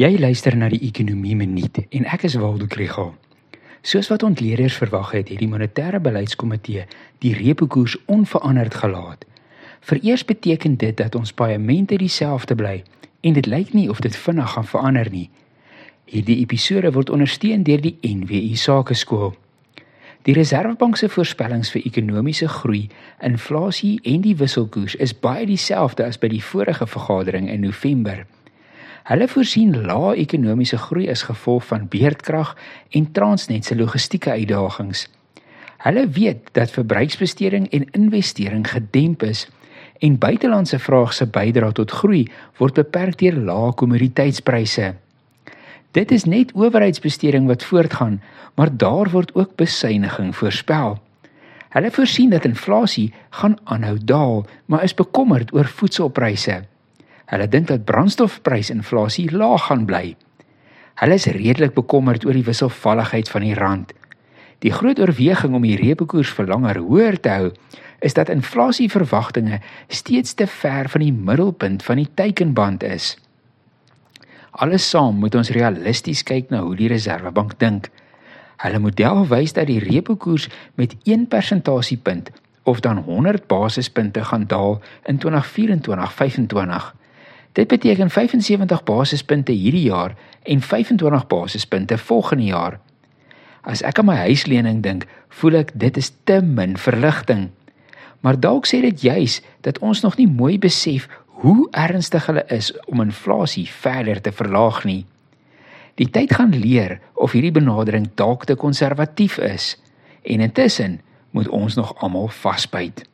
Jy luister na die Ekonomie Minuut en ek is Waldo Krugel. Soos wat ontleeders verwag het, het die monetêre beleidskomitee die repo koers onveranderd gelaat. Vereers beteken dit dat ons paemente dieselfde bly en dit lyk nie of dit vinnig gaan verander nie. Hierdie episode word ondersteun deur die NWI Sakeskool. Die Reserwebank se voorspellings vir ekonomiese groei, inflasie en die wisselkoers is baie dieselfde as by die vorige vergadering in November. Hulle voorsien lae ekonomiese groei as gevolg van beerdkrag en Transnet se logistieke uitdagings. Hulle weet dat verbruiksbesteding en investering gedemp is en buitelandse vraag se bydrae tot groei word beperk deur lae kommoditeitspryse. Dit is net owerheidsbesteding wat voortgaan, maar daar word ook besuiniging voorspel. Hulle voorsien dat inflasie gaan aanhou daal, maar is bekommerd oor voedselpryse. Hulle dink dat brandstofprysinflasie laag gaan bly. Hulle is redelik bekommerd oor die wisselvalligheid van die rand. Die groot oorweging om die repo koers vir langer hoër te hou, is dat inflasieverwagtinge steeds te ver van die middelpunt van die teikenband is. Alles saam moet ons realisties kyk na hoe die Reserwebank dink. Hulle model wys dat die repo koers met 1 persentasiepunt of dan 100 basispunte gaan daal in 2024-25. Dit beteken 75 basispunte hierdie jaar en 25 basispunte volgende jaar. As ek aan my huislening dink, voel ek dit is te min verligting. Maar dalk sê dit juis dat ons nog nie mooi besef hoe ernstig hulle is om inflasie verder te verlaag nie. Die tyd gaan leer of hierdie benadering dalk te konservatief is en intussen moet ons nog almal vasbyt.